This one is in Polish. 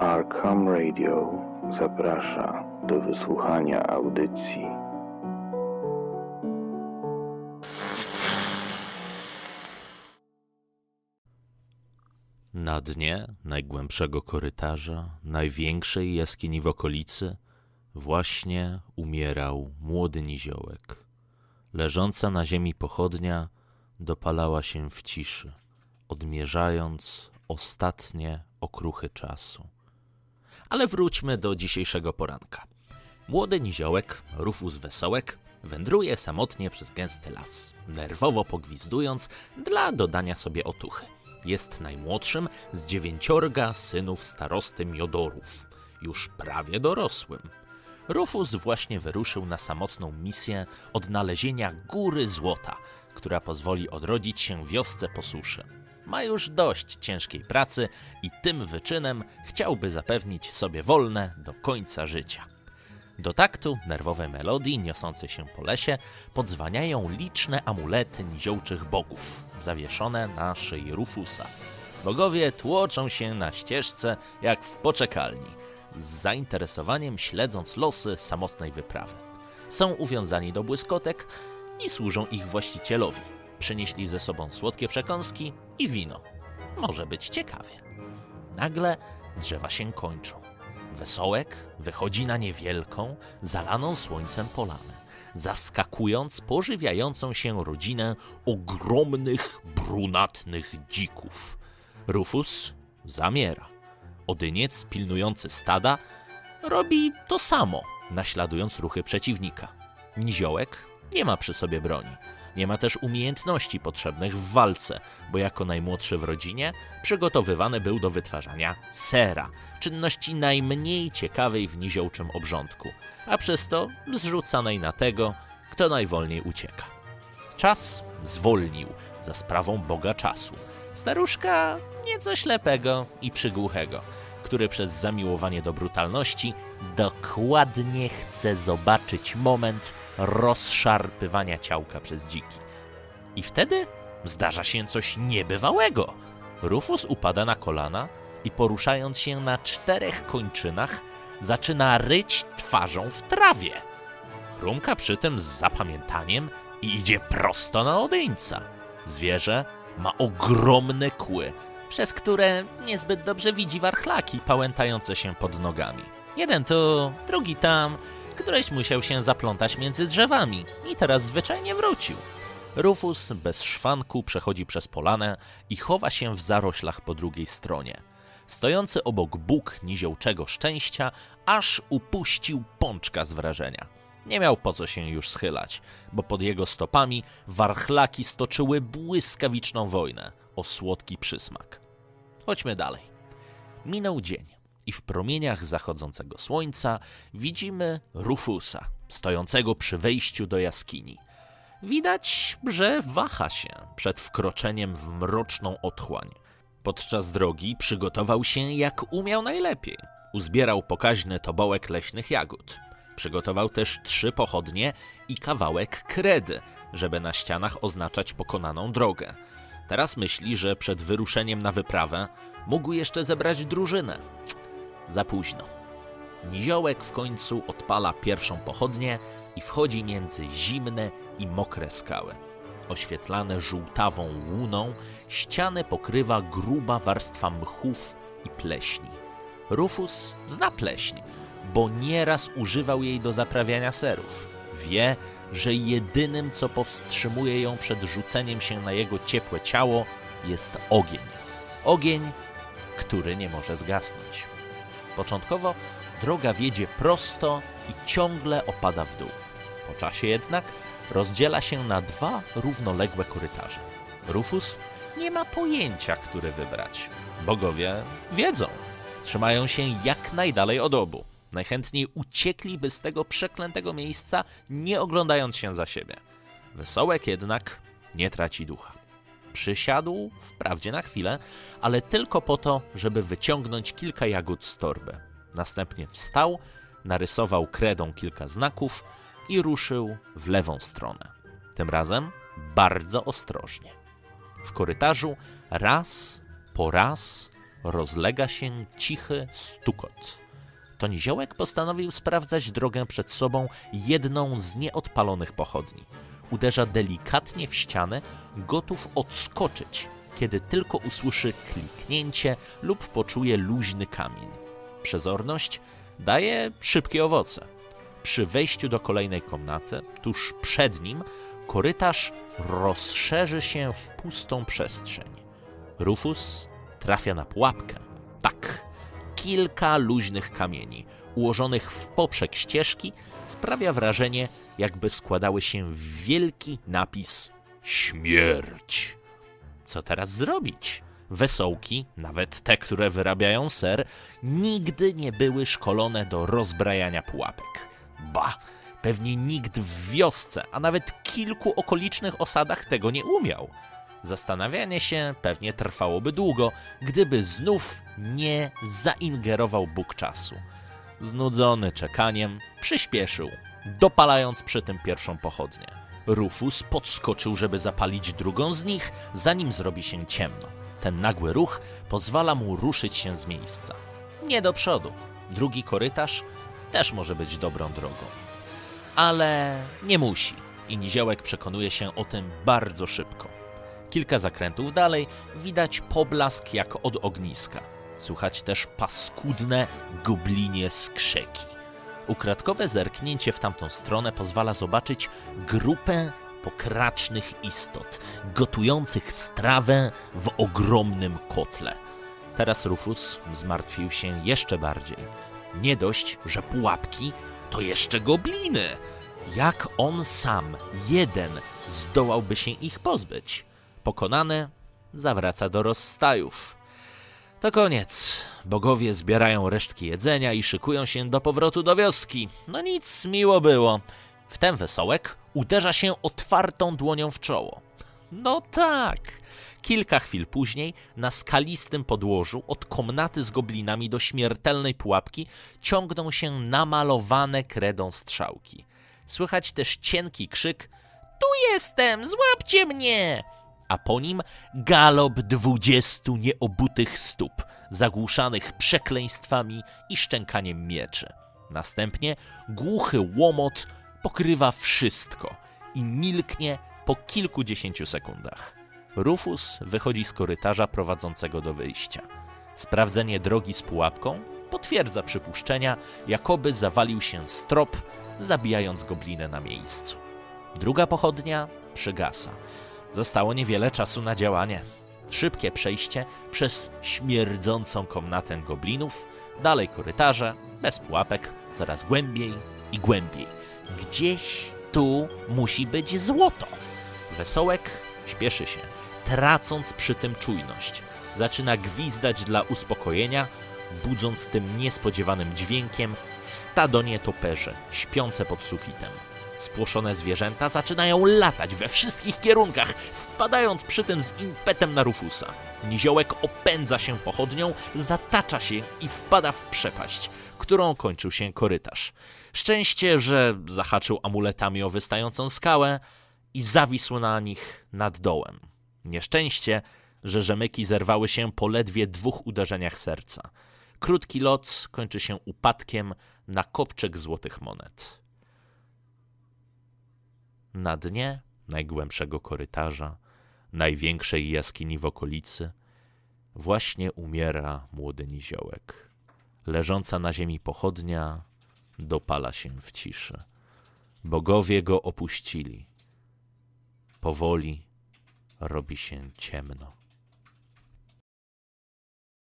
Arkham Radio zaprasza do wysłuchania audycji. Na dnie najgłębszego korytarza, największej jaskini w okolicy, właśnie umierał młody niziołek. Leżąca na ziemi pochodnia dopalała się w ciszy, odmierzając ostatnie okruchy czasu. Ale wróćmy do dzisiejszego poranka. Młody niziołek, Rufus Wesołek, wędruje samotnie przez gęsty las, nerwowo pogwizdując dla dodania sobie otuchy. Jest najmłodszym z dziewięciorga synów starosty Miodorów, już prawie dorosłym. Rufus właśnie wyruszył na samotną misję odnalezienia góry złota, która pozwoli odrodzić się wiosce po suszy. Ma już dość ciężkiej pracy i tym wyczynem chciałby zapewnić sobie wolne do końca życia. Do taktu nerwowej melodii niosącej się po lesie podzwaniają liczne amulety niziołczych bogów, zawieszone na szyi Rufusa. Bogowie tłoczą się na ścieżce jak w poczekalni, z zainteresowaniem śledząc losy samotnej wyprawy. Są uwiązani do błyskotek i służą ich właścicielowi. Przynieśli ze sobą słodkie przekąski i wino. Może być ciekawie. Nagle drzewa się kończą. Wesołek wychodzi na niewielką, zalaną słońcem polanę, zaskakując pożywiającą się rodzinę ogromnych, brunatnych dzików. Rufus zamiera. Odyniec, pilnujący stada, robi to samo, naśladując ruchy przeciwnika. Niziołek nie ma przy sobie broni. Nie ma też umiejętności potrzebnych w walce, bo jako najmłodszy w rodzinie przygotowywany był do wytwarzania sera, czynności najmniej ciekawej w niziołczym obrządku, a przez to zrzucanej na tego, kto najwolniej ucieka. Czas zwolnił za sprawą Boga czasu. Staruszka nieco ślepego i przygłuchego, który przez zamiłowanie do brutalności dokładnie chce zobaczyć moment rozszarpywania ciałka przez dziki. I wtedy zdarza się coś niebywałego. Rufus upada na kolana i poruszając się na czterech kończynach, zaczyna ryć twarzą w trawie. Chrumka przy tym z zapamiętaniem i idzie prosto na odyńca. Zwierzę ma ogromne kły, przez które niezbyt dobrze widzi warchlaki pałętające się pod nogami. Jeden tu, drugi tam, któreś musiał się zaplątać między drzewami i teraz zwyczajnie wrócił. Rufus bez szwanku przechodzi przez polanę i chowa się w zaroślach po drugiej stronie. Stojący obok Bóg niziołczego szczęścia aż upuścił pączka z wrażenia. Nie miał po co się już schylać, bo pod jego stopami warchlaki stoczyły błyskawiczną wojnę o słodki przysmak. Chodźmy dalej. Minął dzień i w promieniach zachodzącego słońca widzimy Rufusa, stojącego przy wejściu do jaskini. Widać, że waha się przed wkroczeniem w mroczną otchłań. Podczas drogi przygotował się jak umiał najlepiej. Uzbierał pokaźny tobołek leśnych jagód. Przygotował też trzy pochodnie i kawałek kredy, żeby na ścianach oznaczać pokonaną drogę. Teraz myśli, że przed wyruszeniem na wyprawę mógł jeszcze zebrać drużynę. Za późno. Niziołek w końcu odpala pierwszą pochodnię i wchodzi między zimne i mokre skały. Oświetlane żółtawą łuną, ściany pokrywa gruba warstwa mchów i pleśni. Rufus zna pleśń, bo nieraz używał jej do zaprawiania serów. Wie, że jedynym, co powstrzymuje ją przed rzuceniem się na jego ciepłe ciało, jest ogień. Ogień, który nie może zgasnąć. Początkowo droga wiedzie prosto i ciągle opada w dół. Po czasie jednak rozdziela się na dwa równoległe korytarze. Rufus nie ma pojęcia, który wybrać. Bogowie wiedzą. Trzymają się jak najdalej od obu. Najchętniej uciekliby z tego przeklętego miejsca, nie oglądając się za siebie. Wesołek jednak nie traci ducha. Przysiadł, wprawdzie na chwilę, ale tylko po to, żeby wyciągnąć kilka jagód z torby. Następnie wstał, narysował kredą kilka znaków i ruszył w lewą stronę. Tym razem bardzo ostrożnie. W korytarzu raz po raz rozlega się cichy stukot. To niziołek postanowił sprawdzać drogę przed sobą jedną z nieodpalonych pochodni. Uderza delikatnie w ścianę, gotów odskoczyć, kiedy tylko usłyszy kliknięcie lub poczuje luźny kamień. Przezorność daje szybkie owoce. Przy wejściu do kolejnej komnaty, tuż przed nim, korytarz rozszerzy się w pustą przestrzeń. Rufus trafia na pułapkę. Tak, kilka luźnych kamieni, ułożonych w poprzek ścieżki, sprawia wrażenie, jakby składały się w wielki napis Śmierć. Co teraz zrobić? Wesołki, nawet te, które wyrabiają ser, nigdy nie były szkolone do rozbrajania pułapek. Ba, pewnie nikt w wiosce, a nawet kilku okolicznych osadach tego nie umiał. Zastanawianie się pewnie trwałoby długo, gdyby znów nie zaingerował Bóg czasu. Znudzony czekaniem, przyspieszył, dopalając przy tym pierwszą pochodnię. Rufus podskoczył, żeby zapalić drugą z nich, zanim zrobi się ciemno. Ten nagły ruch pozwala mu ruszyć się z miejsca. Nie do przodu. Drugi korytarz też może być dobrą drogą. Ale nie musi i Niziołek przekonuje się o tym bardzo szybko. Kilka zakrętów dalej widać poblask jak od ogniska. Słychać też paskudne goblinie skrzeki. Ukradkowe zerknięcie w tamtą stronę pozwala zobaczyć grupę pokracznych istot, gotujących strawę w ogromnym kotle. Teraz Rufus zmartwił się jeszcze bardziej. Nie dość, że pułapki, to jeszcze gobliny. Jak on sam, jeden, zdołałby się ich pozbyć? Pokonany, zawraca do rozstajów. To koniec. Bogowie zbierają resztki jedzenia i szykują się do powrotu do wioski. No nic, miło było. Wtem wesołek uderza się otwartą dłonią w czoło. No tak. Kilka chwil później, na skalistym podłożu, od komnaty z goblinami do śmiertelnej pułapki, ciągną się namalowane kredą strzałki. Słychać też cienki krzyk: Tu jestem, złapcie mnie! A po nim galop dwudziestu nieobutych stóp, zagłuszanych przekleństwami i szczękaniem mieczy. Następnie głuchy łomot pokrywa wszystko i milknie po kilkudziesięciu sekundach. Rufus wychodzi z korytarza prowadzącego do wyjścia. Sprawdzenie drogi z pułapką potwierdza przypuszczenia, jakoby zawalił się strop, zabijając goblinę na miejscu. Druga pochodnia przygasa. Zostało niewiele czasu na działanie. Szybkie przejście przez śmierdzącą komnatę goblinów, dalej korytarze, bez pułapek, coraz głębiej i głębiej. Gdzieś tu musi być złoto. Wesołek śpieszy się, tracąc przy tym czujność. Zaczyna gwizdać dla uspokojenia, budząc tym niespodziewanym dźwiękiem stado nietoperze śpiące pod sufitem. Spłoszone zwierzęta zaczynają latać we wszystkich kierunkach, wpadając przy tym z impetem na Rufusa. Niziołek opędza się pochodnią, zatacza się i wpada w przepaść, którą kończył się korytarz. Szczęście, że zahaczył amuletami o wystającą skałę i zawisł na nich nad dołem. Nieszczęście, że rzemyki zerwały się po ledwie dwóch uderzeniach serca. Krótki lot kończy się upadkiem na kopczek złotych monet. Na dnie najgłębszego korytarza, największej jaskini w okolicy, właśnie umiera młody niziołek. Leżąca na ziemi pochodnia dopala się w ciszy. Bogowie go opuścili. Powoli robi się ciemno.